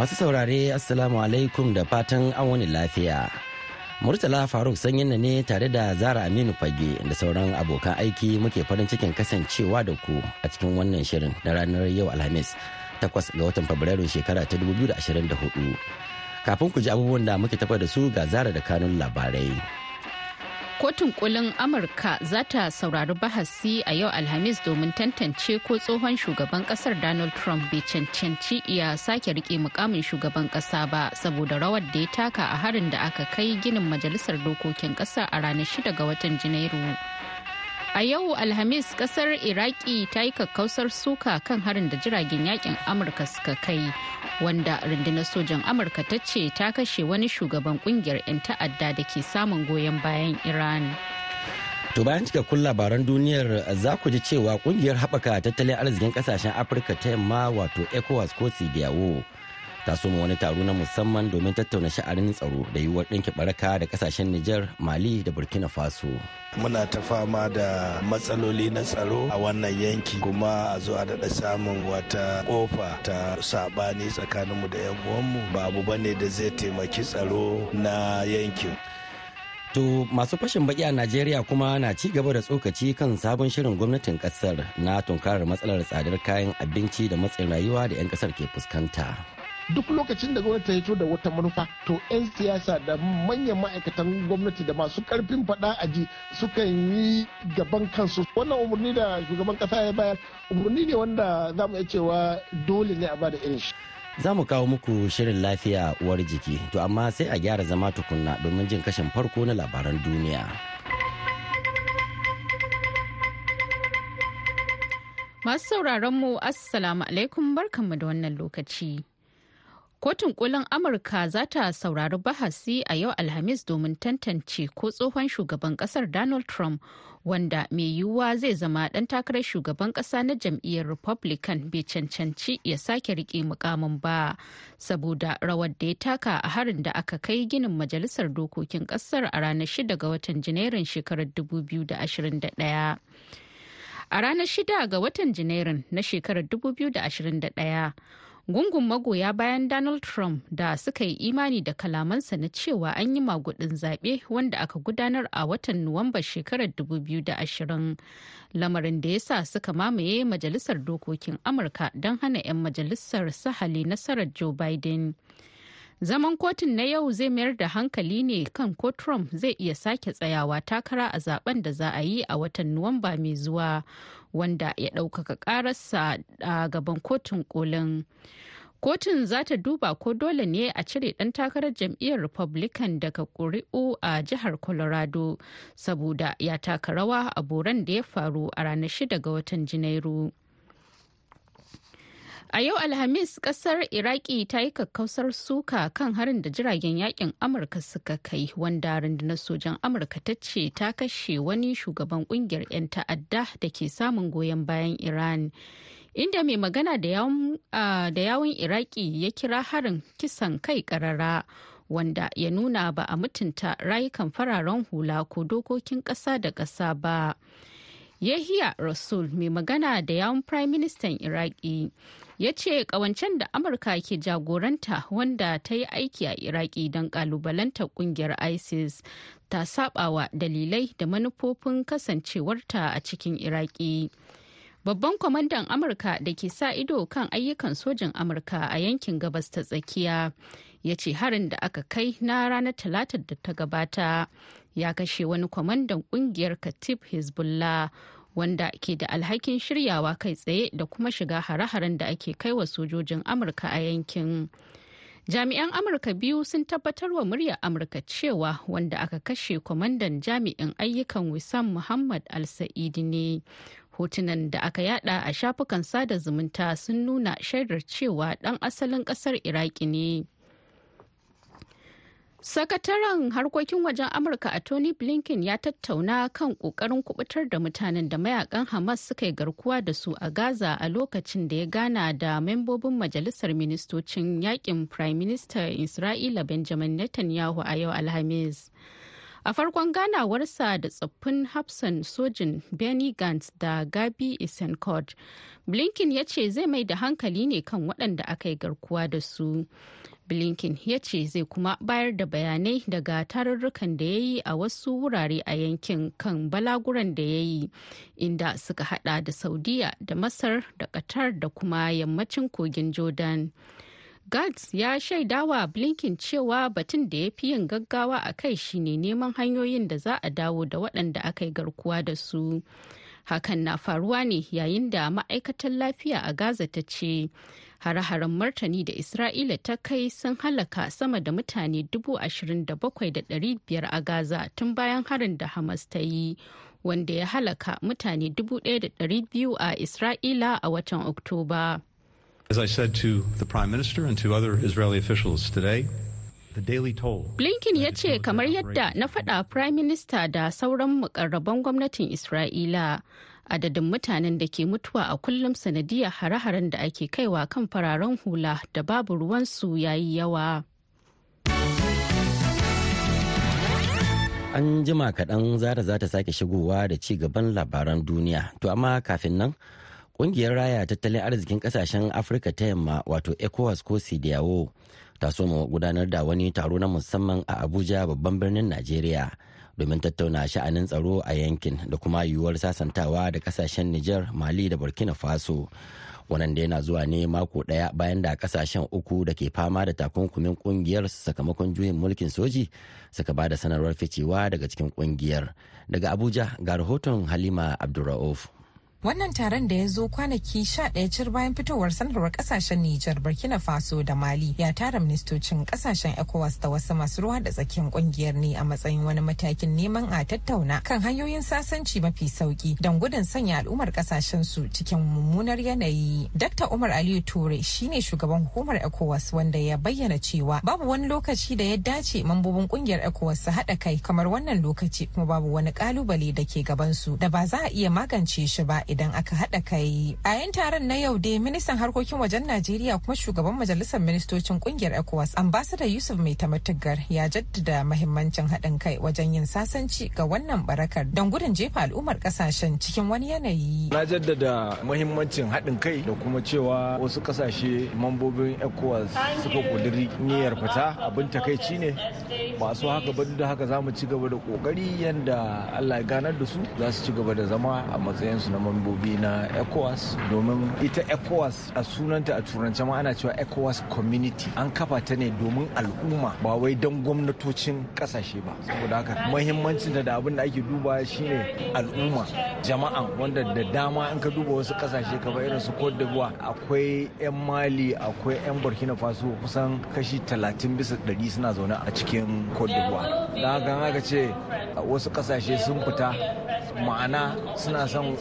Masu saurare Assalamu alaikum da fatan an wani lafiya. Murtala Faruk sanyin ne tare da Zara Aminu Fage da sauran abokan aiki muke farin cikin kasancewa da ku a cikin wannan shirin da ranar yau Alhamis 8 ga watan Fabrairu shekara ta 2024. Kafin ku ji abubuwan da muke tafa da su ga Zara da kanun labarai. Kotun kolin Amurka za ta saurari bahasi a yau Alhamis domin tantance ko tsohon shugaban ƙasar Donald Trump bai cancanci iya sake riƙe mukamin shugaban kasa ba saboda rawar da ya taka a harin da aka kai ginin majalisar dokokin ƙasar a ranar 6 ga watan Janairu. A yau Alhamis ƙasar Iraki ta yi kakkausar suka kan harin da jiragen yaƙin Amurka suka kai wanda rundunar sojan Amurka ta ce ta kashe wani shugaban ƙungiyar 'yan ta'adda da ke samun goyon bayan Iran. To bayan cikakkun labaran duniyar za ku ji cewa ƙungiyar haɓaka tattalin arzikin ƙasashen Afirka ta yamma wato ECOWAS ko CDAO ta soma wani taro na musamman domin tattauna sha'anin tsaro da yiwuwar ɗinki baraka da ƙasashen Nijar, Mali da Burkina Faso. muna ta fama da matsaloli na tsaro a wannan yanki kuma a zo a daɗa samun wata ƙofa ta saɓani tsakaninmu da 'yan uwanmu ba abu ba ne da zai taimaki tsaro na yankin To masu fashin baki a Najeriya kuma na ci gaba da tsokaci kan sabon shirin gwamnatin ƙasar na tunkarar matsalar tsadar kayan abinci da matsin rayuwa da 'yan ƙasar ke fuskanta. Duk lokacin da gwamnati ta hito da wata manufa to 'yan siyasa da manyan ma'aikatan gwamnati da masu ƙarfin fada a ji sukan yi gaban kansu wannan umarni da shugaban kasa ya bayar umarni ne wanda za mu iya cewa dole ne a ba da irin shi Za mu kawo muku shirin lafiya uwar jiki to amma sai a gyara zama tukunna domin jin kashin farko na labaran duniya. Masu sauraron mu Assalamu alaikum barkanmu da wannan lokaci. Kotun kolin Amurka za ta saurari bahasi a yau Alhamis domin tantance ko tsohon shugaban ƙasar Donald Trump wanda mai yiwuwa zai zama ɗan takarar shugaban ƙasa na jam'iyyar Republican bai cancanci ya sake riƙe mukamin ba saboda rawar da ya taka a harin da aka kai ginin majalisar dokokin ƙasar a ranar 6 ga watan Janairun shekarar 2021. A ranar 6 ga watan Janairun na shekarar 2021 gungun magoya bayan donald trump da suka yi imani da kalamansa na cewa an yi magudin zaɓe wanda aka gudanar a watan nuwamba shekarar 2020 lamarin da ya sa suka mamaye majalisar dokokin amurka don hana 'yan majalisar sahali nasarar joe biden. Zaman kotun na yau zai mayar da hankali ne kan ko trump zai iya sake tsayawa takara a zaɓen da za a yi a watan nuwamba mai zuwa wanda ya ɗaukaka ƙararsa a gaban kotun kolin. Kotun za ta duba ko dole ne a cire ɗan takarar jam'iyyar republican daga ƙuri'u a jihar colorado saboda ya taka rawa a boran da ya faru a ranar 6 ga watan janairu. A yau Alhamis ƙasar Iraki ta yi kakkausar suka kan harin da jiragen yaƙin Amurka suka kai wanda rundunar sojan Amurka ta ce ta kashe wani shugaban ƙungiyar 'yan ta'adda da ke samun goyon bayan Iran. Inda mai magana da yawun Iraki ya kira harin kisan kai karara wanda ya nuna ba a mutunta rayukan fararen hula ko dokokin ƙasa da ƙasa ba. Yahiya Rasul mai magana da yawun Prime Minister Iraki ya ce kawancen da Amurka ke jagoranta wanda ta yi aiki a Iraki don kalubalanta ƙungiyar ISIS ta sabawa dalilai da manufofin kasancewarta a cikin Iraki. Babban kwamandan Amurka da ke sa ido kan ayyukan sojin Amurka a yankin gabas ta tsakiya ya ce harin da aka kai na ranar talatar da ta gabata ya kashe wani kwamandan ƙungiyar katib hezbollah wanda ke da alhakin shiryawa kai tsaye da kuma shiga hare-haren da ake kai wa sojojin amurka a yankin. Jami'an amurka biyu sun tabbatar wa muryar amurka cewa wanda aka kashe kwamandan jami'in ayyukan wissam muhammad al-sa'idi ne. Hotunan da aka yada a shafukan sada zumunta sun nuna shaidar cewa dan asalin ƙasar iraki ne. Sakataren harkokin wajen Amurka a Tony Blinken ya tattauna kan ƙoƙarin kuɓutar da mutanen da mayaƙan Hamas suka yi garkuwa da su a Gaza a lokacin da ya gana da membobin Majalisar Ministocin Yakin Prime Minister Isra'ila Benjamin Netanyahu a yau Alhamis. A farkon ganawarsa da tsoffin hafsan sojin Benny Gantz da Gabi Isenkot, Blinken ya ce zai mai da hankali ne kan waɗanda aka yi garkuwa da su. Blinken ya ce zai kuma bayar da bayanai daga tarurrukan da ya yi a wasu wurare a yankin kan balaguran da ya yi inda suka hada da saudiya da masar da qatar da kuma yammacin kogin jordan Gads ya shaidawa Blinken cewa batun da ya fi yin gaggawa a kai shine neman hanyoyin da za a dawo da waɗanda aka yi garkuwa da su. Hakan na faruwa ne yayin da ma'aikatan lafiya a Gaza ta ce hare-haren martani da Isra'ila ta kai sun halaka sama da mutane 27,500 a Gaza tun bayan harin da Hamas ta yi. wanda ya halaka mutane 1,200 a Isra'ila a watan Oktoba. As I said to the Prime Minister and to other Israeli officials today, Blinken ya ce kamar yadda na faɗa Prime Minister da sauran mukarraban gwamnatin Isra'ila adadin mutanen da ke mutuwa a kullum sanadiyar hare-haren da ake kaiwa kan fararen hula da babu ruwansu yayi yawa. An jima kaɗan zara za ta sake shigowa da ci gaban labaran duniya. To amma kafin nan, ƙungiyar raya tattalin arzikin ƙasashen Afirka ta yamma wato ECOWAS ko CDAO ta so gudanar da wani taro na musamman a Abuja babban birnin Najeriya domin tattauna sha'anin tsaro a yankin da kuma yiwuwar sasantawa da ƙasashen Nijar, Mali da Burkina Faso. wannan da yana zuwa ne mako ɗaya bayan da ƙasashen uku da ke fama da takunkumin ƙungiyar sakamakon juyin mulkin soji suka ba da sanarwar ficewa daga cikin ƙungiyar daga abuja ga rahoton halima abdulra'uf Wannan taron da ya zo kwanaki sha ɗaya cir bayan fitowar sanarwar ƙasashen Nijar, Burkina Faso da Mali ya tara ministocin ƙasashen ECOWAS da wasu masu ruwa da tsakiyar ƙungiyar ne a matsayin wani matakin neman a tattauna kan hanyoyin sasanci mafi sauƙi don gudun sanya al'ummar ƙasashen su cikin mummunar yanayi. Dr. Umar Aliyu Ture shine shugaban hukumar ECOWAS wanda ya bayyana cewa babu wani lokaci da ya dace mambobin ƙungiyar ECOWAS su haɗa kai kamar wannan lokaci kuma babu wani ƙalubale da ke gabansu da ba za a iya magance shi ba idan aka haɗa kai. A yan taron na yau dai ministan harkokin wajen Najeriya kuma shugaban majalisar ministocin ƙungiyar ECOWAS ambassador Yusuf Mai Tamatugar ya jaddada mahimmancin haɗin kai wajen yin sasanci ga wannan barakar don gudun jefa al'ummar ƙasashen cikin wani yanayi. Na jaddada mahimmancin haɗin kai da kuma cewa wasu ƙasashe mambobin ECOWAS suka kuduri niyyar fita abin takaici ne masu haka ba da haka za mu ci gaba da ƙoƙari yadda Allah ya ganar da su za su ci gaba da zama a matsayinsu na mambobi na ecowas domin ita ecowas a sunanta a turance ma ana cewa ecowas community. An kafa ta ne domin al'umma ba wai don gwamnatocin ƙasashe ba. Saboda haka muhimmancin da abin da ake duba shine al'umma jama'an wanda da dama in ka duba wasu ƙasashe kamar irin su cote d'ivoire akwai 'yan mali akwai 'yan burkina faso kusan kashi 30 bisa 100 suna zaune a cikin cote d'ivoire. Haka haka ce wasu ƙasashe sun fita ma'ana suna son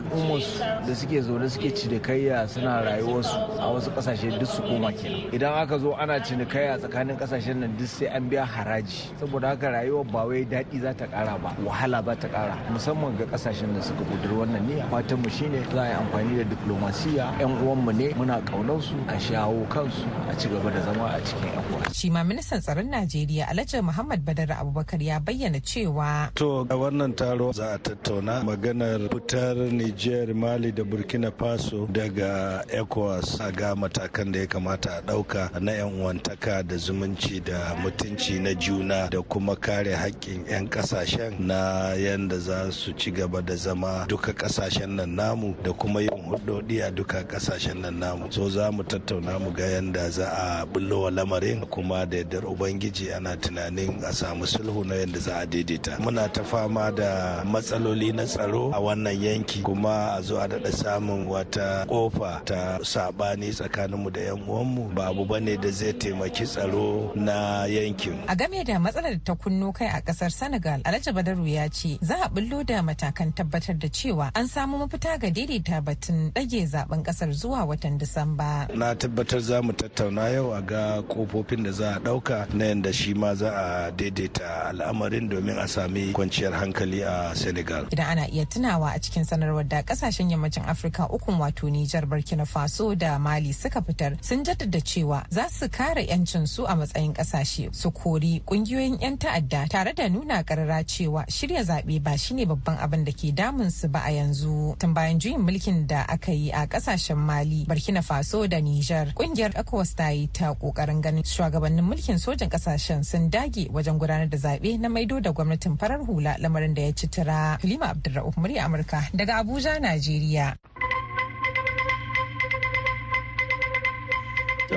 al'ummarsu da suke zaune suke cinikayya suna rayuwarsu a wasu ƙasashe duk su koma kenan. Idan aka zo ana cinikayya tsakanin ƙasashen nan duk sai an biya haraji. Saboda haka rayuwar ba wai daɗi za ta ƙara ba wahala za ta ƙara. Musamman ga ƙasashen da suka ƙudiri wannan niyya. Fatan mu shine za a yi amfani da diplomasiya. Yan uwanmu ne muna ƙaunar su a shawo kansu a ci gaba da zama a cikin yan uwa. Shi ma ministan tsaron Najeriya Alhaji Muhammad Badar Abubakar ya bayyana cewa to a wannan taro za a tattauna maganar fitar Niger, Mali da Burkina Faso daga ECOWAS a ga matakan da ya kamata a ɗauka na 'yan uwantaka da zumunci da mutunci na juna da kuma kare haƙƙin 'yan ƙasashen na yadda za su ci gaba da zama duka ƙasashen nan namu da kuma yin hudodi a duka ƙasashen nan namu. So za mu tattauna mu ga yadda za a bullowa lamarin kuma da yardar Ubangiji ana tunanin a samu sulhu na yadda za a daidaita. Muna ta fama da matsaloli na tsaro a wannan yanki kuma kuma a zo a daɗa samun wata ƙofa ta saɓani tsakaninmu da 'yan uwanmu. Ba abu ba ne da zai taimaki tsaro na yankin. A game da matsalar ta kunno kai a ƙasar senegal alhaji badaru ya ce za a bullo da matakan tabbatar da cewa an samu mafita ga daidaita batun ɗage zaɓen ƙasar zuwa watan disamba. Na tabbatar za mu tattauna yau a ga kofofin da za a ɗauka na yadda shi ma za a daidaita al'amarin domin a sami kwanciyar hankali a senegal. Idan ana iya tunawa a cikin sanarwar da ƙasashen yammacin afirka ukun wato nijar burkina faso da mali suka fitar sun jaddada cewa za su kare 'yancin su a matsayin ƙasashe su kori ƙungiyoyin 'yan ta'adda tare da nuna karara cewa shirya zaɓe ba shine babban abin da ke damun su ba a yanzu. Tun bayan juyin mulkin da aka yi a ƙasashen mali burkina faso da nijar ƙungiyar ecowas ta yi ta ƙoƙarin ganin shugabannin mulkin sojan ƙasashen sun dage wajen gudanar da zaɓe na maido da gwamnatin farar hula lamarin da ya ci tira halima abdulra'uf murya amurka daga abuja najeriya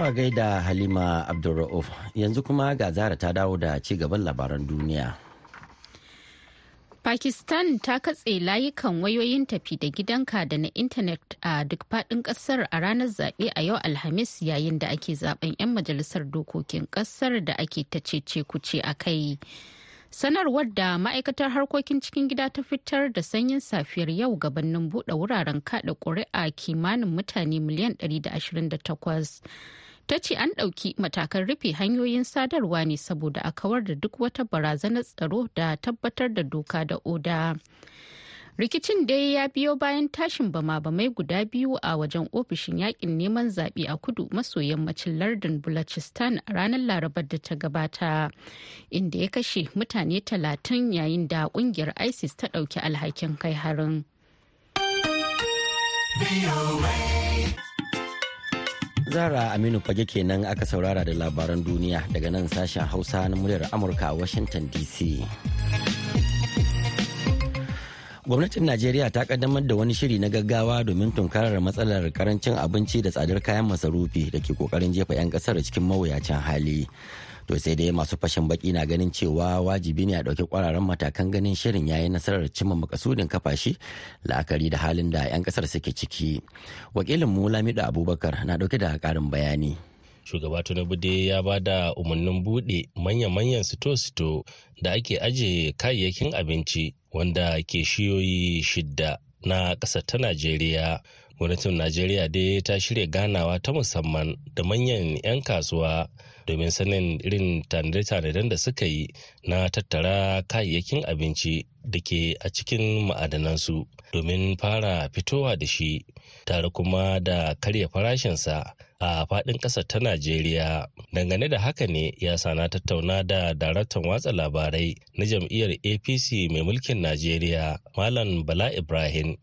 a gaida Halima Abdulra'uf yanzu kuma ga zara ta dawo da ci gaban labaran duniya. Pakistan ta katse layukan wayoyin tafi da gidanka da na intanet a duk faɗin ƙasar a ranar zaɓe a yau Alhamis yayin da ake zaɓen 'yan majalisar dokokin ƙasar da ake ta cece kuce a kai. Sanarwar da ma'aikatar harkokin cikin gida ta fitar da sanyin safiyar yau gabanin buɗe wuraren kaɗa ƙuri'a kimanin mutane miliyan 128 ta ce an ɗauki matakan rufe hanyoyin sadarwa ne saboda a kawar da duk wata barazanar tsaro da tabbatar da doka da oda. Rikicin dai ya biyo bayan tashin bama-bamai guda biyu a wajen ofishin yaƙin neman zaɓe a kudu maso yammacin lardin balochistan a ranar larabar da ta gabata inda ya kashe mutane talatin yayin da ƙungiyar isis ta ɗauki alhakin kai harin Zara Aminu fage kenan aka saurara da labaran duniya daga nan sashen Hausa na muryar Amurka a Washington DC. Gwamnatin Najeriya ta kaddamar da wani shiri na gaggawa domin tunkarar matsalar ƙarancin abinci da tsadar kayan masarufi da ke ƙoƙarin jefa 'yan ƙasar cikin mawuyacin hali. to sai dai masu fashin baki na ganin cewa wajibi ne a ɗauki kwararan matakan ganin shirin yayi nasarar cimma makasudin kafashi la'akari da halin da 'yan ƙasar suke ciki wakilin mu lamido abubakar na ɗauke da ƙarin bayani shugaba tinubu dai ya ba da umarnin buɗe manya-manyan sito-sito da ake ajiye kayayyakin abinci wanda ke shiyoyi shidda na ƙasar ta najeriya. Gwamnatin najeriya dai ta shirya ganawa ta musamman da manyan 'yan kasuwa domin sanin irin tanade-tanaden da suka yi na tattara kayayyakin abinci da ke a cikin ma'adanansu domin fara fitowa da shi tare kuma da karya farashinsa a faɗin ƙasar ta Najeriya. Dangane da haka ne ya sana tattauna da daraktan watsa labarai na jam'iyyar APC mai mulkin Najeriya, Malam Bala Ibrahim.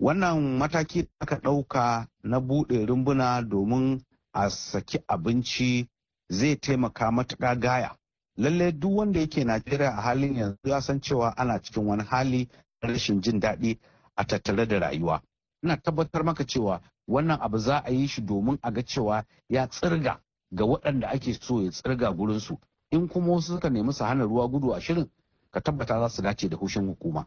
Wannan mataki aka ɗauka na buɗe rumbuna domin a saki abinci zai taimaka matuƙa gaya lalle duk wanda yake najeriya a halin yanzu ya san cewa ana cikin wani hali rashin jin daɗi a tattare da rayuwa ina tabbatar maka cewa wannan abu za a yi shi domin a ga cewa ya tsirga ga waɗanda ake so ya tsirga gurinsu in kuma wasu suka nemi su hana ruwa gudu a shirin ka tabbata za su dace da hushin hukuma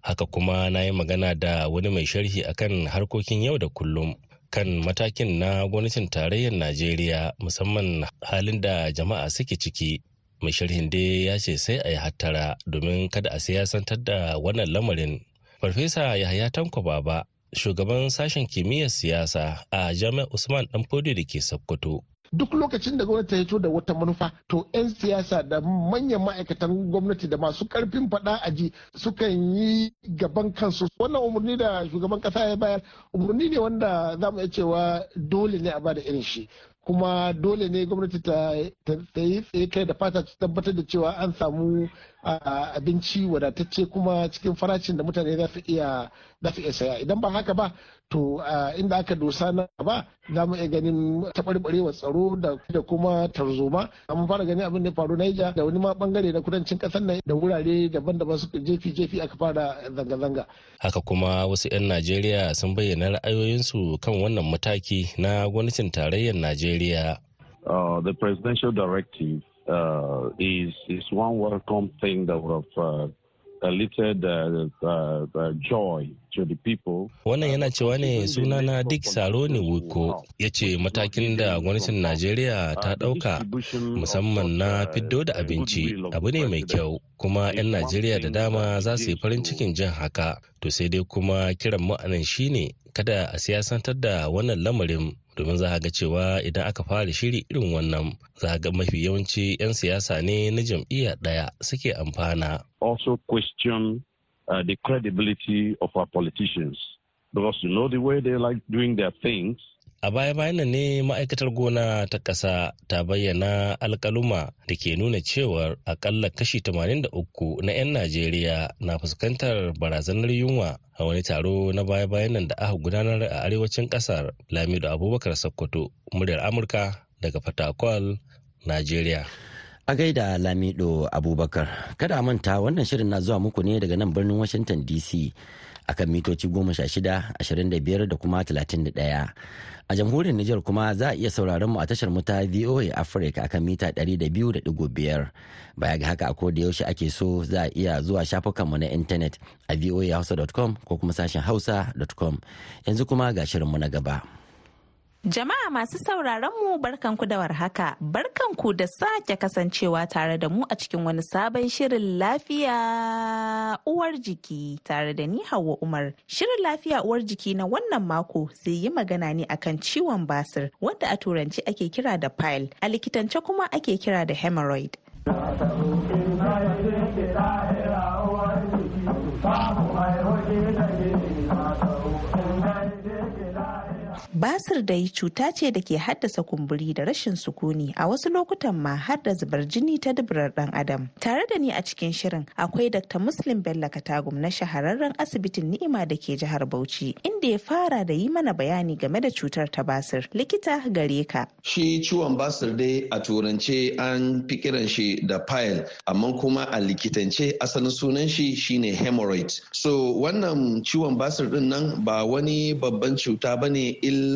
haka kuma na yi magana da wani mai sharhi akan harkokin yau da kullum kan matakin na gwamnatin tarayyar Najeriya musamman halin da jama'a suke ciki. Mai sharhin dai ya ce sai a yi hattara domin kada a siyasantar da wannan lamarin. Farfesa Yahaya Tanko Baba, shugaban sashen kimiyyar siyasa a Jami'ar Usman Danfodi da ke Sokoto, duk lokacin da gwamnati ta hito da wata manufa to 'yan siyasa da manyan ma'aikatan gwamnati da masu ƙarfin faɗa aji sukan yi gaban kansu. Wannan umarni da shugaban kasa ya bayar umarni ne wanda za mu iya cewa dole ne a ba da irin shi. Kuma dole ne gwamnati ta yi tsaye kai da fata ta tabbatar da cewa an samu abinci wadatacce kuma cikin farashin da mutane za su iya saya idan ba haka ba to inda aka dosa na ba za mu iya ganin taɓarɓarewar tsaro da kuma tarzoma mun fara ganin abin da ya faru Naija da wani ma ɓangare na kudancin ƙasar nan da wurare daban-daban su jefi-jefi aka fara zanga-zanga. Haka kuma wasu 'yan Najeriya sun bayyana ra'ayoyinsu kan wannan mataki na gwamnatin tarayyar Najeriya. Uh, the presidential directive uh, is is one welcome thing that would have uh, little uh, uh, joy to the people. Wannan yana cewa ne sunana Dick Saroni Wiko ya ce matakin da gwamnatin Najeriya ta ɗauka musamman na fiddo da abinci abu ne mai kyau kuma 'yan Najeriya da dama za su yi farin cikin jin haka. To sai dai kuma kiran mu a nan shine kada a siyasantar da wannan lamarin domin za ga cewa idan aka fara shiri irin wannan za ga mafi yawanci 'yan siyasa ne na jam'iyya ɗaya suke amfana. Also question uh, the credibility of our politicians because you know the way they like doing their things A baya-bayan nan ne ma'aikatar gona ta ƙasa ta bayyana alkaluma da ke nuna cewar akalla kashi 83 na 'yan Najeriya na fuskantar barazanar yunwa a wani taro na baya-bayan nan da aka gudanar a arewacin ƙasar Lamido Abubakar Sokoto, muryar Amurka daga Fatakwal, Najeriya. A gaida Lamido Abubakar, kada manta wannan shirin na zuwa muku ne daga nan birnin Washington DC akan mitoci 16, 25 da kuma 31. A jamhuriyar Nijar kuma za a iya sauraron mu a tashar mu ta VOA Africa akan mita 200.5. Baya ga haka a da yaushe ake so za a iya zuwa shafukanmu na intanet a voahausa.com ko kuma sashen hausa.com. Yanzu kuma ga shirinmu na gaba. Jama'a masu sauraron mu barkanku da warhaka, barkanku da sake kasancewa tare da mu a cikin wani sabon shirin lafiya uwar jiki tare da ni Hauwa Umar. Shirin lafiya uwar jiki na wannan mako zai yi magana ne akan ciwon basir wanda a turanci ake kira da pile, a likitance kuma ake kira da hemorrhoid. Basir dai cuta ce da ke haddasa kumburi da rashin sukuni a wasu lokutan ma har da zubar jini ta duburar dan adam. Tare da ni a cikin shirin akwai Dr. Muslim Bello Katagum na shahararren asibitin Ni'ima da ke jihar Bauchi inda ya fara da yi mana bayani game da cutar ta basir. Likita gare ka. Shi ciwon basir dai a turance an fi kiran shi da pile amma kuma a likitance asalin sunan shi shine hemorrhoid. So wannan ciwon basir ɗin nan ba wani babban cuta ba ne illa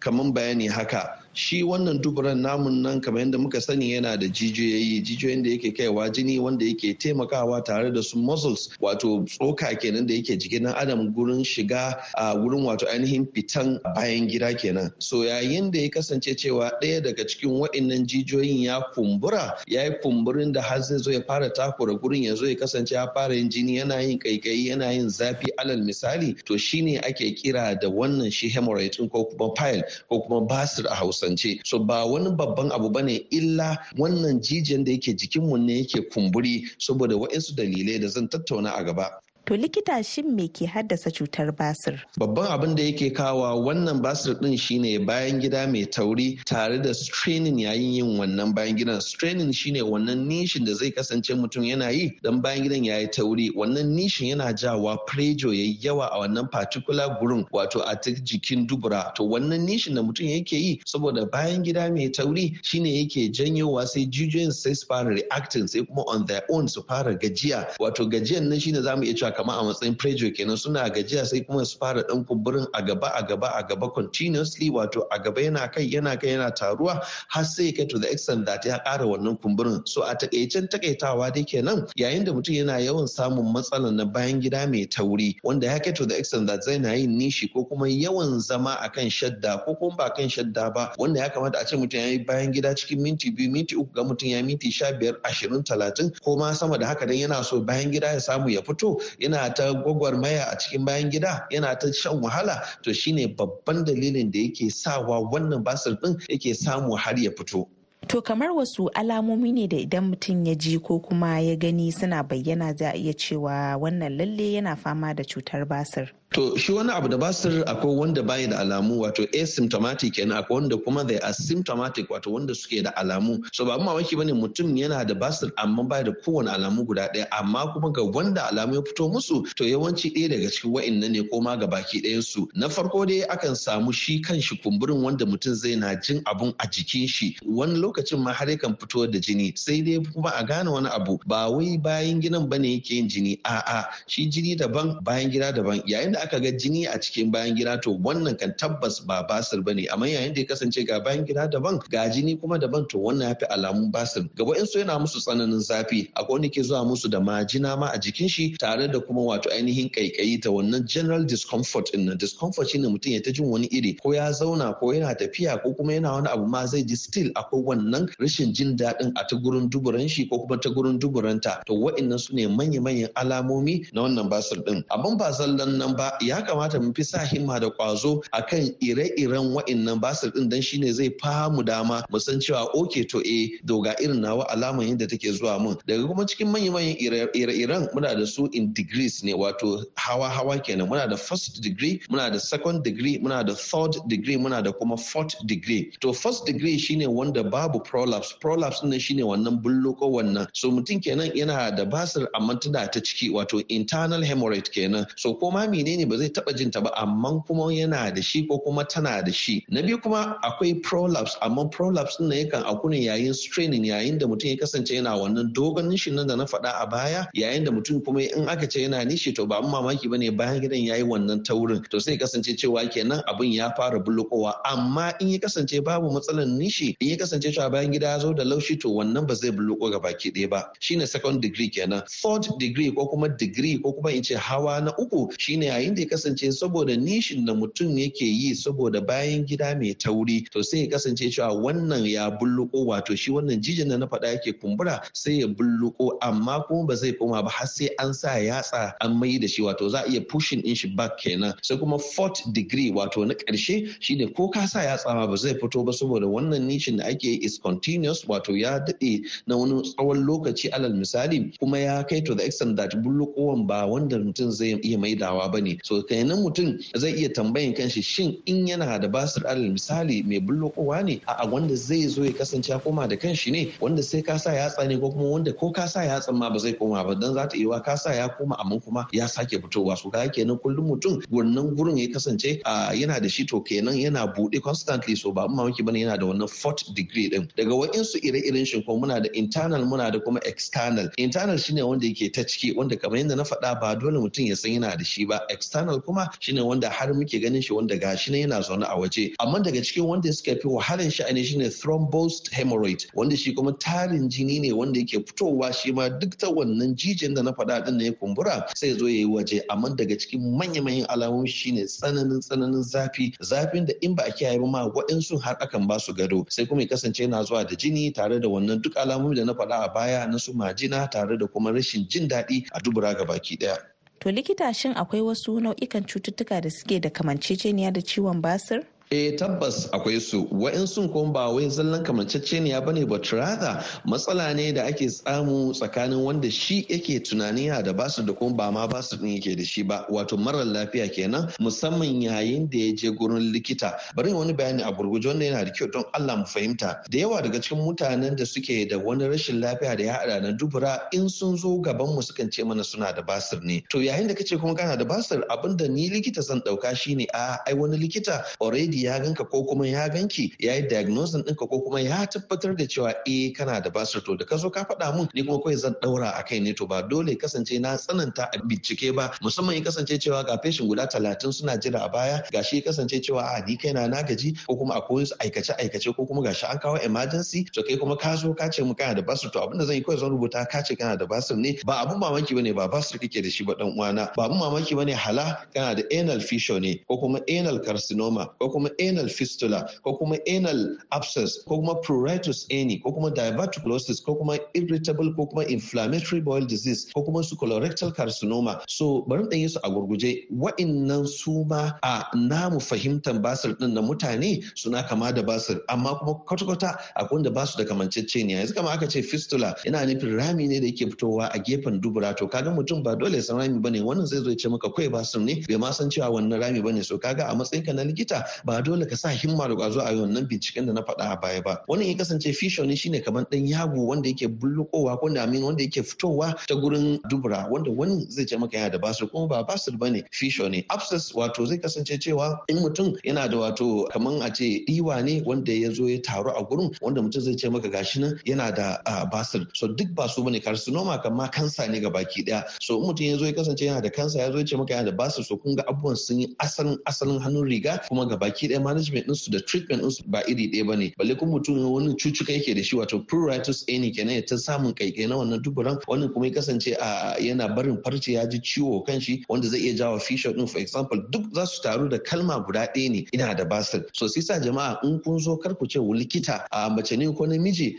kamar bayani haka. Shi wannan duburan namun nan kamar yadda muka sani yana da jijiyoyi jijiyoyin da yake kaiwa jini wanda yake taimakawa tare da su muscles wato tsoka kenan da yake jikin adam gurin shiga a gurin wato ainihin fitan bayan gida kenan. So yayin da ya kasance cewa ɗaya daga cikin waɗannan jijiyoyin ya kumbura ya yi kumburin da har zai zo ya fara takura gurin ya zo ya kasance ya fara yin jini yana yin kaikayi yana yin zafi. Alal misali to shine ake kira da wannan shi hemorrhoid ko kuma pile ko kuma basir a hausance. So ba wani babban abu ba ne illa wannan jijiyan da yake jikinmu ne yake kumburi saboda waɗansu dalilai da zan tattauna a gaba. To likita shin me ke haddasa cutar basir? Babban abin da yake kawa wannan basir din shine bayan gida mai tauri tare da straining yayin yin wannan bayan gidan. Straining shine wannan nishin da zai kasance mutum yana yi dan bayan gidan yayi tauri. Wannan nishin yana jawa prejo yayi yawa a wannan particular gurin wato a jikin dubura. To wannan nishin da mutum yake yi saboda bayan gida mai tauri shine yake janyowa sai jijiyoyin sai su fara reacting sai kuma on their own su fara gajiya. Wato gajiyan nan shine za mu iya cewa kamar a matsayin pressure kenan suna gajiya sai kuma su fara dan kumburin a gaba a gaba a gaba continuously. Wato a gaba yana kai yana kai yana taruwa har sai kai to the extent that ya ƙara wannan kumburin. So a takaicen takaitawa dai kenan yayin da mutum yana yawan samun matsalar na bayan gida mai tauri wanda ya kai to the extent that zai na yin nishi ko kuma yawan zama akan shadda ko kuma ba kan shadda ba wanda ya kamata a ce mutum ya yi bayan gida cikin minti biyu minti uku ga mutum ya minti sha biyar ashirin talatin ko ma sama da haka dan yana so bayan gida ya samu ya fito yana ta gwagwarmaya a cikin bayan gida yana ta shan wahala to shine babban dalilin da yake sawa wannan basir din yake samu har ya fito To kamar wasu alamomi ne da idan mutum ya ji ko kuma ya gani suna bayyana za a iya cewa wannan lalle yana fama da cutar basir. To shi wani abu da basir akwai wanda bayi da alamu wato asymptomatic kenan akwai wanda kuma they are symptomatic wato wanda suke da alamu. So ba mamaki ba ne mutum yana da basir amma bai da kowane alamu guda ɗaya amma kuma ga wanda alamu ya fito musu to yawanci ɗaya daga cikin wa'innan ne ko ma ga baki ɗayan su. Na farko dai akan samu shi kan shi kumburin wanda mutum zai na jin abun a jikin shi. Wani lokacin ma har yakan fito da jini sai dai kuma a gane wani abu ba wai bayan gidan ba ne yake yin jini a'a shi jini daban bayan gida daban yayin da aka ga jini a cikin bayan gida to wannan kan tabbas ba basir ba ne. Amma yayin da ya kasance ga bayan gida daban ga jini kuma daban to wannan ya fi alamun basir. Gaba in yana musu tsananin zafi. Akwai wanda ke zuwa musu da majina ma a jikin shi tare da kuma wato ainihin kaikayi ta wannan general discomfort ɗin nan. Discomfort shine mutum ya ta jin wani iri ko ya zauna ko yana tafiya ko kuma yana wani abu ma zai ji still akwai wannan rashin jin daɗin a ta gurin duburan shi ko kuma ta gurin duburanta. To wa'annan su ne manya-manyan alamomi na wannan basir din abin ba zallan nan ba ya kamata mu fi sa himma da kwazo akan ire-iren wa'annan basir din dan shine zai famu dama mu san cewa oke to eh doga irin nawa alaman yadda take zuwa mun. Daga kuma cikin manya-manyan ire-iren muna da su in degrees ne wato hawa-hawa kenan. Muna da first degree muna da second degree muna da third degree muna da kuma fourth degree. To first degree shine wanda babu prolapse. Prolapse ne shine wannan bulluko wannan. So mutum kenan yana da basir amma tana ta ciki wato internal hemorrhage kenan. So ko ma menene ba zai taba jin ta ba amma kuma yana da shi ko kuma tana da shi. Na biyu kuma akwai prolapse amma prolapse din yakan aku ne yayin straining yayin da mutum ya kasance yana wannan dogon nishin nan da na faɗa a baya yayin da mutum kuma in aka ce yana nishi to ba mamaki ba ne bayan gidan yayi wannan taurin to sai kasance cewa kenan abin ya fara bulukowa amma in ya kasance babu matsalar nishi in ya kasance cewa bayan gida ya zo da laushi to wannan ba zai buluko ga baki ɗaya ba. Shine second degree kenan. Third degree ko kuma degree ko kuma in ce hawa na uku shine yayin da ya kasance saboda nishin da mutum yake yi saboda bayan gida mai tauri to sai ya kasance cewa wannan ya bulluko wato shi wannan jijin da na faɗa yake kumbura sai ya bulluko amma kuma ba zai koma ba har sai an sa yatsa an mai da shi wato za a iya pushing in shi back kenan. Sai kuma fourth degree wato na ƙarshe shine ko ka sa yatsa ma ba zai fito ba saboda wannan nishin da ake is continuous wato ya daɗe na wani tsawon lokaci alal misali kuma ya kai to the extent that bullukowan ba wanda mutum zai iya maidawa ba ne. So kenan mutum zai iya tambayin kanshi shin in yana da basir alal misali mai bullukowa ne a wanda zai zo ya kasance ya koma da kanshi ne wanda sai ka sa yatsa ne ko kuma wanda ko ka sa yatsan ma ba zai koma ba. Dan za ta iya ka sa ya koma amma kuma ya sake fitowa. So kaga kenan kullum mutum wannan gurin ya kasance yana da shi to kenan yana buɗe constantly. So ba mamaki ba ne yana da wannan fourth degree din. Daga wa'insu ire-iren shi ko muna da internal muna da kuma external. Internal shine wanda yake ta ciki wanda kamar yadda na faɗa ba dole mutum ya san yana da shi ba. External kuma shine wanda har muke ganin shi wanda gashi ne yana zaune a waje. Amma daga cikin wanda suka fi wahalan sha'ani shine thrombosed hemorrhoid wanda shi kuma tarin jini ne wanda yake fitowa shi ma duk ta wannan jijin da na faɗa din ya kumbura sai zo ya yi waje. Amma daga cikin manya-manyan alamomi shine tsananin tsananin zafi. Zafin da in ba a kiyaye ba ma waɗansu har akan ba su gado. Sai kuma ya kasance yana zuwa da jini tare da wannan duk alamomi da na faɗa a baya na su majina tare da kuma rashin jin daɗi a dubura ga baki ɗaya. To likita shin akwai wasu nau'ikan cututtuka da suke da kamanceceniya da ciwon basir? Eh tabbas akwai su. Wa'insu kuma ba wai zallan kamanceceniya ba ne but rather matsala ne da ake samu tsakanin wanda shi yake tunani ya da ba su da kuma ba ma ba su din yake da shi ba. Wato marar lafiya kenan musamman yayin da ya je gurin likita. Bari wani bayani a gurguje wanda yana da kyau don Allah mu fahimta. Da yawa daga cikin mutanen da suke da wani rashin lafiya da ya hada na dubura in sun zo gaban mu sukan ce mana suna da basir ne. To yayin da kace kuma kana da basir abin da ni likita zan ɗauka shine a ai wani likita already ya ganka ko kuma ya ganki ya yi diagnosis ɗinka ko kuma ya tabbatar da cewa eh kana da basir. To da ka zo ka faɗa mun ni kuma kawai zan ɗaura a kai ne. To ba dole kasance na tsananta a bincike ba. Musamman ya kasance cewa ga feshin guda talatin suna jira a baya gashi ya kasance cewa a ni kaina na gaji. Ko kuma akwai wasu aikace aikace ko kuma gashi an kawo emergency to kai kuma ka zo ka ce mu kana da basir. To abin da zan yi kawai zan rubuta ka ce kana da basir ne. Ba abun mamaki ba ne ba basir kake da shi ba dan uwana. Ba abun mamaki ba ne hala kana da anal fissure ne ko kuma anal carcinoma ko kuma anal fistula ko kuma anal abscess ko kuma pruritus ani ko kuma diverticulosis ko kuma irritable ko kuma inflammatory bowel disease ko kuma su colorectal carcinoma. So bari dan yi su a gurguje. Wa'annan su ma a namu fahimtar basir din na mutane suna kama da basir amma kuma kwata-kwata akwai wanda ba su da kamanceceniya yanzu kama aka ce fistula yana nufin rami ne da yake fitowa a gefen dubura. To kaga mutum ba dole san rami ba ne wannan zai zo ya ce maka kai basir ne. Bai ma san cewa wannan rami ba ne so kaga a matsayinka na likita ba ba dole ka sa himma da ƙwazo a wannan binciken da na faɗa a baya ba. Wannan ya kasance fission ne shine kamar ɗan yago wanda yake bullukowa ko da amin wanda yake fitowa ta gurin dubura wanda wani zai ce maka yana da basir kuma ba basir ba ne fission ne. Abscess wato zai kasance cewa in mutum yana da wato kamar a ce diwa ne wanda ya zo ya taru a gurin wanda mutum zai ce maka gashi nan yana da basir. So duk ba su ba ne carcinoma kama kansa ne ga baki ɗaya so in mutum ya zo ya kasance yana da kansa ya zo ya ce maka yana da basir so kun ga abubuwan sun yi asalin asalin hannun riga kuma ga baki ɗaya management ɗinsu da treatment ɗinsu ba iri ɗaya ba ne balle kuma mutum wani cucuka yake da shi wato pruritus any kenan ya ta samun kaikai na wannan duburan wannan kuma ya kasance a yana barin farce ya ji ciwo kan shi wanda zai iya jawo fissure din for example duk za su taru da kalma guda ɗaya ne ina da basir so sai sa jama'a in kun zo kar ku ce likita a mace ne ko namiji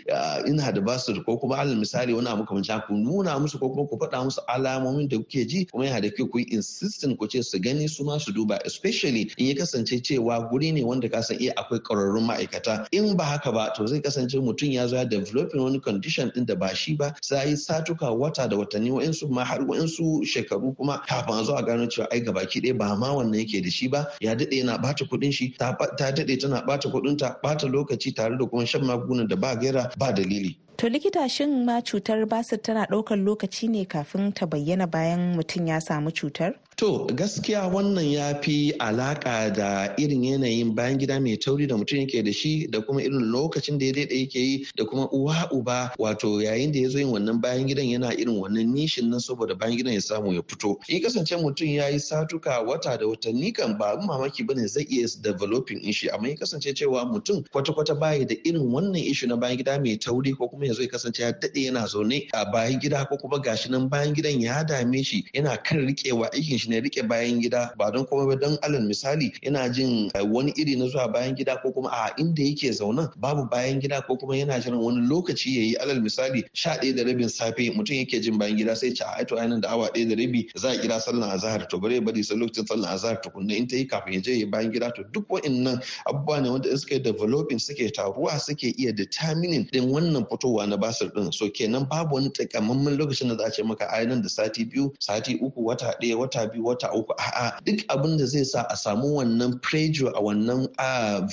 ina da basir ko kuma alal misali wani abu kamar ku nuna musu ko kuma ku faɗa musu alamomin da kuke ji kuma yana da kyau ku yi insistent ku ce su gani su ma su duba. Especially in ya kasance cewa guri ne wanda ka san iya akwai ƙwararrun ma'aikata in ba haka ba to zai kasance mutum ya zo ya developing wani condition din da ba shi ba sai satuka wata da watanni wa'insu ma har wa'insu shekaru kuma kafin a zo a gano cewa ai gabaki ɗaya ba ma wannan yake da shi ba ya daɗe yana ɓata kuɗin shi ta daɗe tana ɓata kuɗin ta ɓata lokaci tare da kuma shan magungunan da ba gaira ba dalili. To likita shin ma cutar basir tana ɗaukar lokaci ne kafin ta bayyana bayan mutum ya samu cutar? To gaskiya wannan ya fi alaka da irin yanayin bayan gida mai tauri da mutum yake da shi da kuma irin lokacin da ya daidai yake yi da kuma uwa uba wato yayin da ya zo yin wannan bayan gidan yana irin wannan nishin nan saboda bayan gidan ya samu ya fito. In kasance mutum ya yi satuka wata da watanni kan ba mamaki ba ne zai iya developing ishi amma ya kasance cewa mutum kwata-kwata baya da irin wannan ishi na bayan gida mai tauri ko kuma ya zo ya kasance ya daɗe yana zaune a bayan gida ko kuma gashi nan bayan gidan ya dame shi yana kan riƙewa aikin shi ne riƙe bayan gida ba don kuma ba. Don alal misali yana jin wani iri na zuwa bayan gida ko kuma a inda yake zaune babu bayan gida ko kuma yana jiran wani lokaci yayi alal misali sha ɗaya da rabin safe mutum yake jin bayan gida sai ce a aito ainihin da awa ɗaya da rabi za a kira sallan azahar. To bare bari sai lokacin sallan azahar tukunna in ta yi kafin ya je ya bayan gida. To duk wa'annan abubuwa ne wanda suke developing suke taruwa suke iya determining din wannan fitowa na basir din so kenan babu wani takamaiman lokacin da za a ce maka ainihin da sati biyu sati uku wata ɗaya wata biyu wata uku. A'a duk abin da zai sa a samu wannan pressure a wannan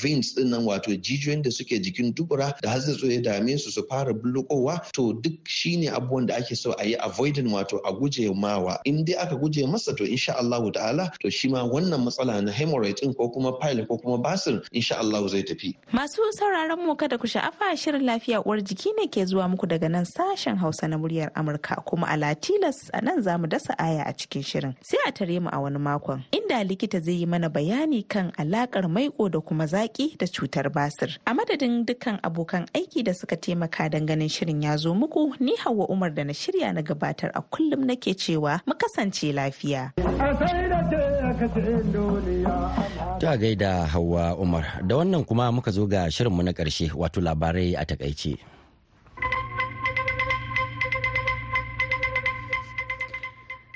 veins ɗin nan wato jijiyoyin da suke jikin dubura da har zai ya dame su su fara bulukowa to duk shine abubuwan da ake so a yi avoiding wato a guje mawa. In dai aka guje masa to insha Allahu ta'ala to shi ma wannan matsala na hemorrhoid din ko kuma pile ko kuma basir insha Allahu zai tafi. Masu sauraron mu kada ku sha'afa shirin lafiya uwar jiki ne ke zuwa muku daga nan sashen Hausa na muryar Amurka. Kuma a Latilas a nan za mu dasa aya a cikin shirin. Sai a tare mu a wani makon inda likita zai yi mana bayani kan alakar maiko da kuma zaki da cutar basir. A madadin dukkan abokan aiki da suka taimaka don ganin shirin ya zo muku ni hawa umar da na shirya na gabatar a kullum nake cewa mu kasance lafiya. Ta gaida hawa umar. Da wannan kuma muka zo ga shirinmu na ƙarshe wato labarai a taƙaice.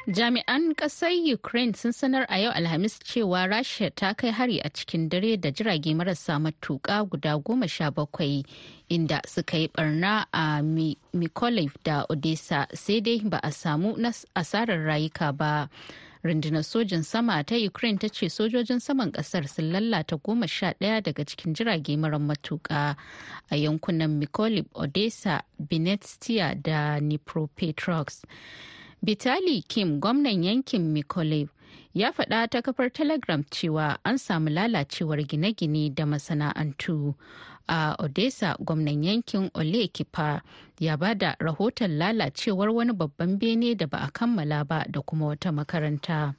Jami'an ƙasar Ukraine sun sanar a yau Alhamis cewa Rasha ta kai hari a cikin dare da jirage marasa matuƙa guda goma sha bakwai inda suka yi barna a Mykolaiv da Odessa sai dai ba a samu asarar rayuka ba. rundunar sojin sama ta ukraine ta ce sojojin saman ƙasar sun lalata goma sha ɗaya daga cikin jirage mara matuƙa a yankunan mykolaiv odessa benetstia da dnipropetrovsk Vitali Kim gwamnan yankin Mykolaiv ya faɗa ta kafar Telegram cewa an samu lalacewar gine-gine da masana'antu. A Odessa gwamnan yankin Ole Kipa ya ba da rahoton lalacewar wani babban bene da ba a kammala ba da kuma wata makaranta.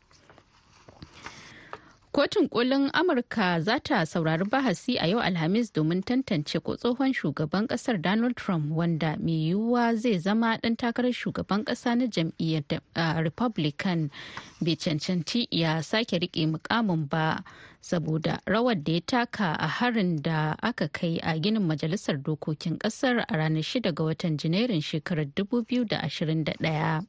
Kotun kolin Amurka za ta saurari bahasi a yau Alhamis domin tantance ko tsohon shugaban ƙasar Donald Trump wanda mai yiwuwa zai zama ɗan takarar shugaban ƙasa na jam'iyyar Republican bai cancanci ya sake riƙe mukamin ba saboda rawar da ya taka a harin da aka kai a ginin majalisar dokokin ƙasar a ranar 6 ga watan Janairun shekarar 2021.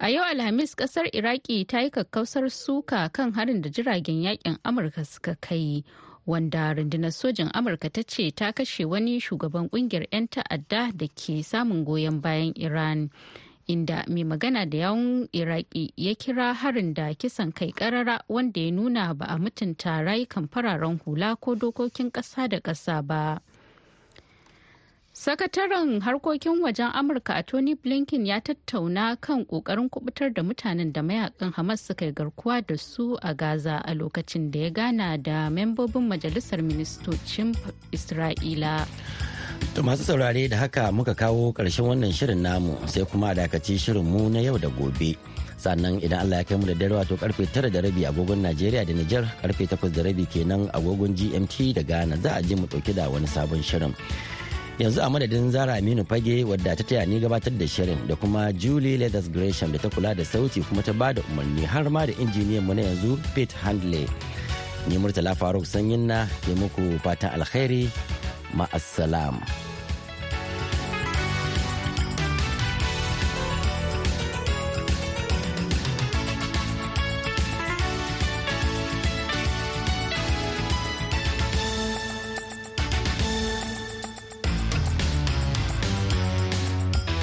A yau Alhamis ƙasar Iraki ta yi kakkausar suka kan harin da jiragen yaƙin Amurka suka kai wanda rundunar sojin Amurka ta ce ta kashe wani shugaban ƙungiyar 'yan ta'adda da ke samun goyon bayan Iran. inda mai magana da yawun iraki ya kira harin da kisan kai karara wanda ya nuna ba a mutunta rayukan fararen hula ko dokokin ƙasa da ƙasa ba sakataren harkokin wajen amurka a tony blinken ya tattauna kan ƙoƙarin kuɓutar da mutanen da mayaƙan hamas suka yi garkuwa da su a gaza a lokacin da ya gana da membobin majalisar ministocin isra'ila To masu saurare da haka muka kawo ƙarshen wannan shirin namu sai kuma dakaci shirin mu na yau da gobe. Sannan idan Allah ya kai mu da dare wato ƙarfe tara da rabi agogon Najeriya da Nijar ƙarfe takwas da rabi kenan agogon GMT da Ghana za a je mu ɗauki da wani sabon shirin. Yanzu a madadin Zara Aminu Fage wadda ta taya ni gabatar da shirin da kuma Julie Leathers Gresham da ta kula da sauti kuma ta ba da umarni har ma da injiniyan mu na yanzu Pete Handley. Ni Murtala Faruk Sanyin na ke muku fatan alkhairi ma'assalam.